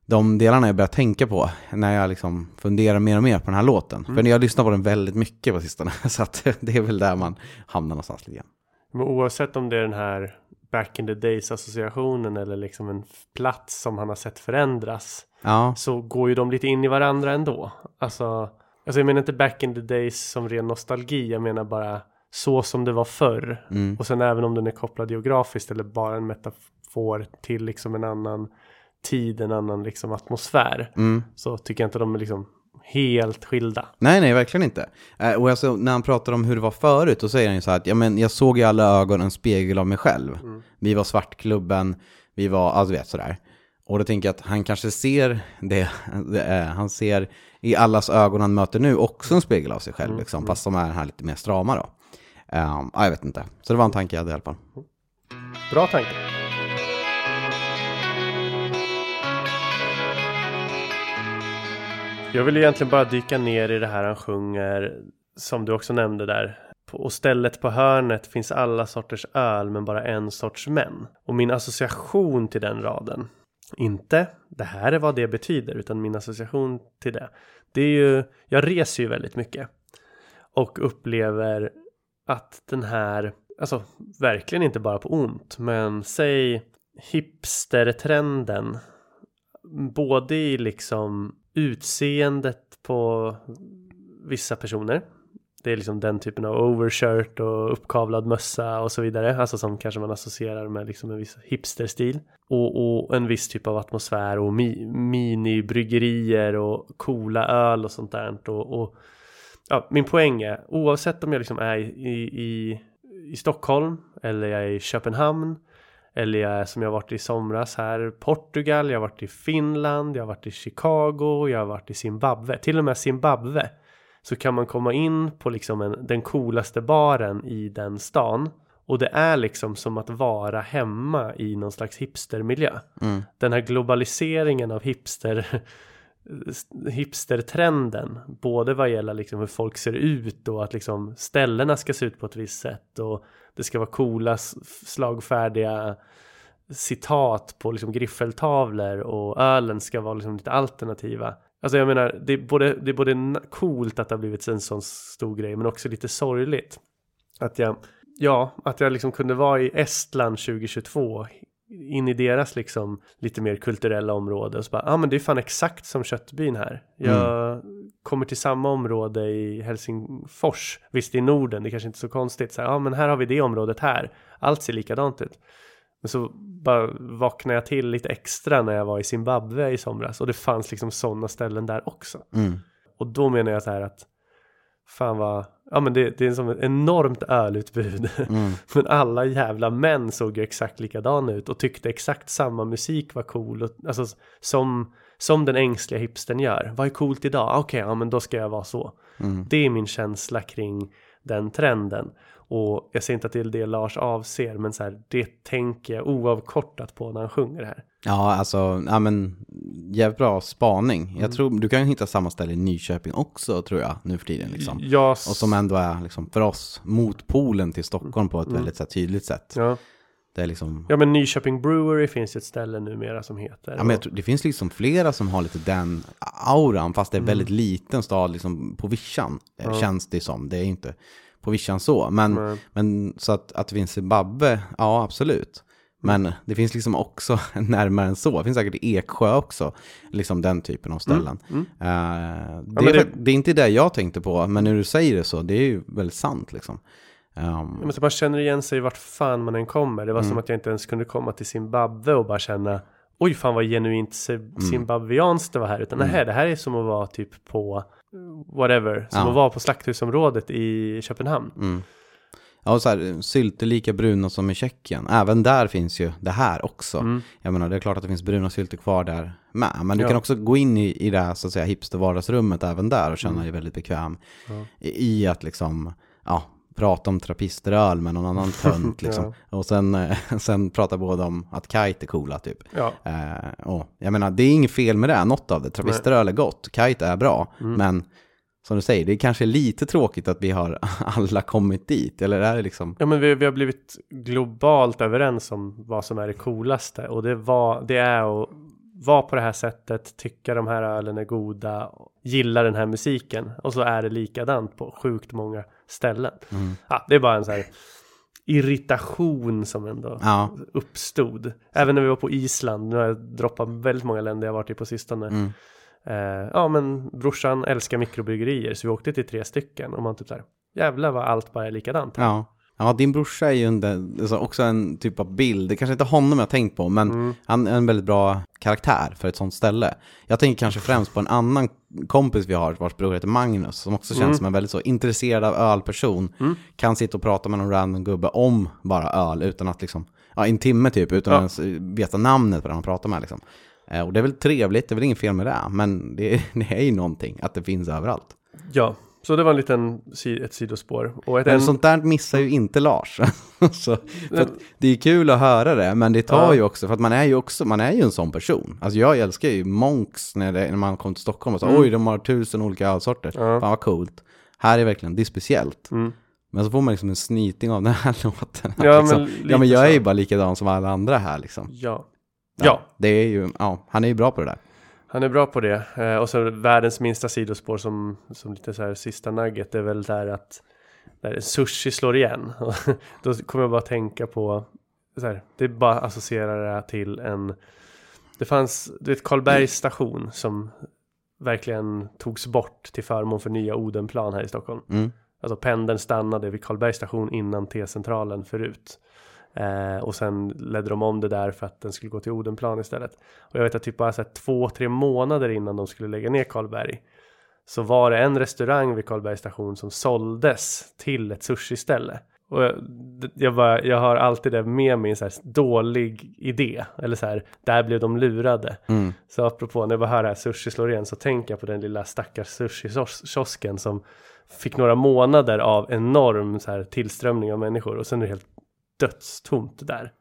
de delarna jag börjar tänka på när jag liksom funderar mer och mer på den här låten. Mm. För jag lyssnar på den väldigt mycket på sistone. Så det är väl där man hamnar någonstans lite grann. Men oavsett om det är den här back in the days associationen eller liksom en plats som han har sett förändras. Ja, Så går ju de lite in i varandra ändå. Alltså, alltså jag menar inte back in the days som ren nostalgi. Jag menar bara så som det var förr. Mm. Och sen även om den är kopplad geografiskt eller bara en metafor till liksom en annan tid, en annan liksom atmosfär. Mm. Så tycker jag inte de är liksom helt skilda. Nej, nej, verkligen inte. Eh, och alltså, när han pratar om hur det var förut, då säger han ju så här att ja, men jag såg i alla ögon en spegel av mig själv. Vi var svartklubben, vi var, du vet sådär. Och då tänker jag att han kanske ser det, det är, han ser i allas ögon han möter nu också en spegel av sig själv, liksom, fast de är här lite mer strama då. Um, ja, jag vet inte. Så det var en tanke jag hade i alla fall. Bra tanke. Jag vill egentligen bara dyka ner i det här han sjunger som du också nämnde där. Och stället på hörnet finns alla sorters öl men bara en sorts män. Och min association till den raden, inte det här är vad det betyder utan min association till det. Det är ju, jag reser ju väldigt mycket. Och upplever att den här, alltså verkligen inte bara på ont, men säg hipstertrenden. Både i liksom utseendet på vissa personer. Det är liksom den typen av overshirt och uppkavlad mössa och så vidare. Alltså som kanske man associerar med liksom en viss hipsterstil. Och, och en viss typ av atmosfär och mi, minibryggerier och coola öl och sånt där. Och, och ja, min poäng är oavsett om jag liksom är i, i, i Stockholm eller jag är i Köpenhamn eller jag är som jag varit i somras här Portugal, jag har varit i Finland, jag har varit i Chicago, jag har varit i Zimbabwe. Till och med Zimbabwe så kan man komma in på liksom en, den coolaste baren i den stan och det är liksom som att vara hemma i någon slags hipstermiljö. Den här globaliseringen av hipster hipstertrenden både vad gäller liksom hur folk ser ut och att liksom ställena ska se ut på ett visst sätt och det ska vara coola slagfärdiga citat på liksom griffeltavlor och ölen ska vara liksom lite alternativa. Alltså jag menar, det är både, det är både coolt att det har blivit en sån stor grej men också lite sorgligt. Att jag, ja, att jag liksom kunde vara i Estland 2022 in i deras liksom lite mer kulturella område och så bara, ja ah, men det är fan exakt som köttbyn här. Jag kommer till samma område i Helsingfors, visst i Norden, det är kanske inte är så konstigt. Så ja ah, men här har vi det området här, allt ser likadant ut. Men så bara vaknade jag till lite extra när jag var i Zimbabwe i somras och det fanns liksom sådana ställen där också. Mm. Och då menar jag så här att fan vad, ja men det, det är som ett enormt ölutbud. men alla jävla män såg ju exakt likadana ut och tyckte exakt samma musik var cool. Och, alltså som, som den ängsliga hipstern gör. Vad är coolt idag? Ah, Okej, ja men då ska jag vara så. Det är min känsla kring den trenden. Och jag säger inte att det är det Lars avser, men så här, det tänker jag oavkortat på när han sjunger det här. Ja, alltså, ja men jävligt bra spaning. Mm. Jag tror, du kan ju hitta samma ställe i Nyköping också, tror jag, nu för tiden liksom. Jag, Och som ändå är, liksom, för oss, motpolen till Stockholm på ett väldigt så här, tydligt sätt. Mm. ja, Det är liksom... Ja men Nyköping Brewery finns ett ställe numera som heter. Ja, men tror, det finns liksom flera som har lite den auran, fast det är väldigt liten stad liksom på vischan. eh, Känns det som. Det är inte på vischan så. Men, men så att, att det finns Zimbabwe, ja absolut. Men det finns liksom också närmare än så. Det finns säkert Eksjö också. Liksom den typen av ställen. Eh, det, men är, det- fakt- det är inte det jag tänkte på, men när du säger det så, det är ju väldigt sant liksom. Ehm, Men så man känner igen sig vart fan man än kommer. Det var Mm. som att jag inte ens kunde komma till Zimbabwe och bara känna Oj fan vad genuint Mm. zi- zimbabwianskt det var här. Utan nej, det här är som att vara typ på whatever. Som Ja. att vara på slakthusområdet i Köpenhamn. Mm. Ja, och så här, sylter lika bruna som i Tjeckien. Även där finns ju det här också. Jag menar, det är klart att det finns bruna sylter kvar där med. Men du Ja. kan också gå in i, i det här, så att säga, hipster vardagsrummet även där och känna dig väldigt bekväm i, i att liksom, ja, prata om trappisteröl med någon annan tönt liksom. Och sen, eh, sen prata båda om att kite är coola typ. Ja. Eh, och jag menar, det är inget fel med det, något av det. Trappisteröl är gott, kite är bra, men som du säger, det är kanske lite tråkigt att vi har alla kommit dit, eller är det liksom... Ja men vi, vi har blivit globalt överens om vad som är det coolaste. Och det, var, det är att vara på det här sättet, tycka de här ölen är goda, gilla den här musiken. Och så är det likadant på sjukt många ställen. Ja, det är bara en så här irritation som ändå Ja. uppstod. Även när vi var på Island, nu har jag droppat väldigt många länder jag varit i på sistone. Mm. Eh, ja men brorsan älskar mikrobryggerier så vi åkte till tre stycken och man typ såhär Jävlar vad allt bara är likadant. Ja. Ja, din brorsa är ju en, alltså också en typ av bild, det kanske inte är honom jag har tänkt på, men han är en väldigt bra karaktär för ett sånt ställe. Jag tänker kanske främst på en annan kompis vi har, vars bror heter Magnus, som också känns som en väldigt så intresserad av ölperson. Kan sitta och prata med någon random gubbe om bara öl, utan att liksom, ja, en timme typ, utan Ja. att ens veta namnet på den han pratar med liksom. Eh, Och det är väl trevligt, det är väl inget fel med det, men det, det är ju någonting att det finns överallt. Ja, så det var en liten ett sidospår. Och ett Men en, sånt där missar ju inte Lars. så, det är kul att höra det, men det tar Ja. ju också, för att man är ju också, man är ju en sån person. Alltså jag älskar ju Monks när, det, när man kom till Stockholm och sa oj, de har tusen olika ölsorter. Mm. Ja. Fan vad coolt. Här är verkligen, det är speciellt. Mm. Men så får man liksom en snyting av den här låten. Ja, liksom. men ja, men jag är ju bara likadan som alla andra här liksom. ja. ja, Det är ju, ja, han är ju bra på det där. Han är bra på det. Eh, och så världens minsta sidospår som, som lite så här sista nugget det är väl där att där sushi slår igen. Då kommer jag bara tänka på, så här, det bara associerar det till en, det fanns, du vet Karlbergs station som verkligen togs bort till förmån för nya Odenplan här i Stockholm. Mm. Alltså pendeln stannade vid Karlbergs station innan T-centralen förut. Eh, och sen ledde de om det där för att den skulle gå till Odenplan istället. Och jag vet att typ bara så här, två, tre månader innan de skulle lägga ner Karlberg. Så var det en restaurang vid Karlbergs station som såldes till ett sushiställe. Och jag, jag, bara, jag har alltid det med mig en så här dålig idé. Eller så här, där blev de lurade. Mm. Så apropå när jag bara hör det här sushi slår igen så tänker jag på den lilla stackars sushi-kiosken som fick några månader av enorm så här tillströmning av människor och sen är det helt dödstomt där.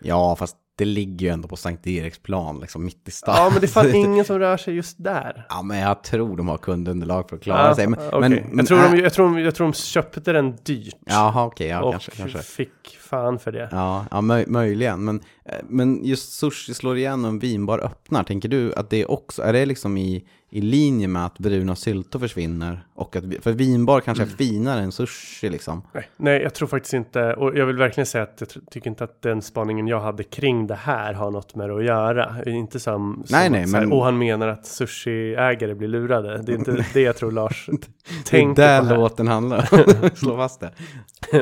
Ja, fast det ligger ju ändå på Sankt Eriksplan, liksom mitt i stan. Ja, men det är fan ingen som rör sig just där. Ja, men jag tror de har kundunderlag för att klara Ja, sig. Men, okej. men, jag, tror är- de, jag, tror, jag tror de köpte den dyrt. Jaha, okej, ja, och kanske, kanske. fick fan för det. Ja, ja möj, möjligen. Men, eh, men just sushi slår igen och en vinbar öppnar. Tänker du att det också, är det liksom i, i linje med att bruna syltor försvinner? Och att, för vinbar kanske är finare än sushi liksom. Nej, nej, jag tror faktiskt inte, och jag vill verkligen säga att jag tycker inte att den spaningen jag hade kring det här har något med det att göra. Inte som, som Nej, nej, att så här, men- och han menar att sushiägare blir lurade. Det är inte det jag tror Lars Det är där låten handlar Slå fast det.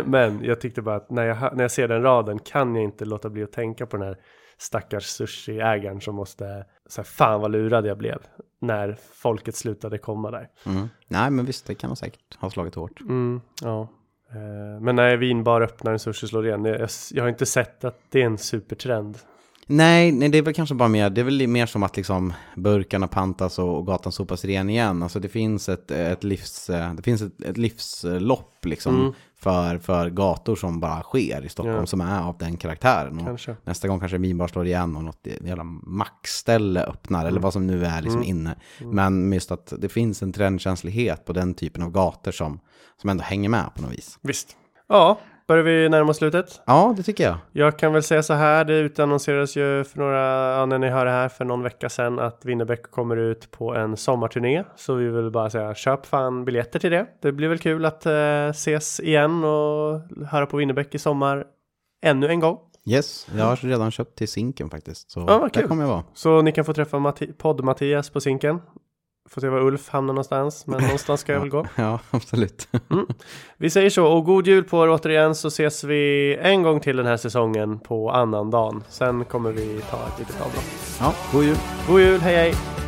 Men jag tyckte bara att när jag, när jag ser den raden kan jag inte låta bli att tänka på den här stackars sushiägaren som måste, så här, fan vad lurad jag blev när folket slutade komma där. Mm. Nej, men visst, det kan nog säkert ha slagit hårt. Mm, ja. Eh, Men när vinbar öppnar en sushi slår igen, jag, jag har inte sett att det är en supertrend. Nej, nej, det är väl kanske bara mer, det är väl mer som att liksom burkarna pantas och, gatan sopas ren igen. Alltså det finns ett, ett livs, det finns ett, ett livslopp liksom Mm. för, för gator som bara sker i Stockholm Ja. som är av den karaktären. Nästa gång kanske Vinbar slår igen och något jävla mackställe öppnar eller Mm. vad som nu är liksom inne. Men just att det finns en trendkänslighet på den typen av gator som, som ändå hänger med på något vis. Visst. Ja, börjar vi närma oss slutet? Ja, det tycker jag. Jag kan väl säga så här, det utannonserades ju för några, ja, när ni hör det här, för någon vecka sedan att Winnerbäck kommer ut på en sommarturné. Så vi vill bara säga, köp fan biljetter till det. Det blir väl kul att eh, ses igen och höra på Winnerbäck i sommar ännu en gång. Yes, jag har redan köpt till Zinken faktiskt. Så Ja, där kul. kommer jag vara. Så ni kan få träffa Matti- podd-Mattias på Zinken. Får se var Ulf hamnar någonstans, men någonstans ska jag väl gå. Ja, absolut. Vi säger så, och god jul på er återigen så ses vi en gång till den här säsongen på annan dagen. Sen kommer vi ta ett litet avbrott. Ja, god jul. God jul, hej hej!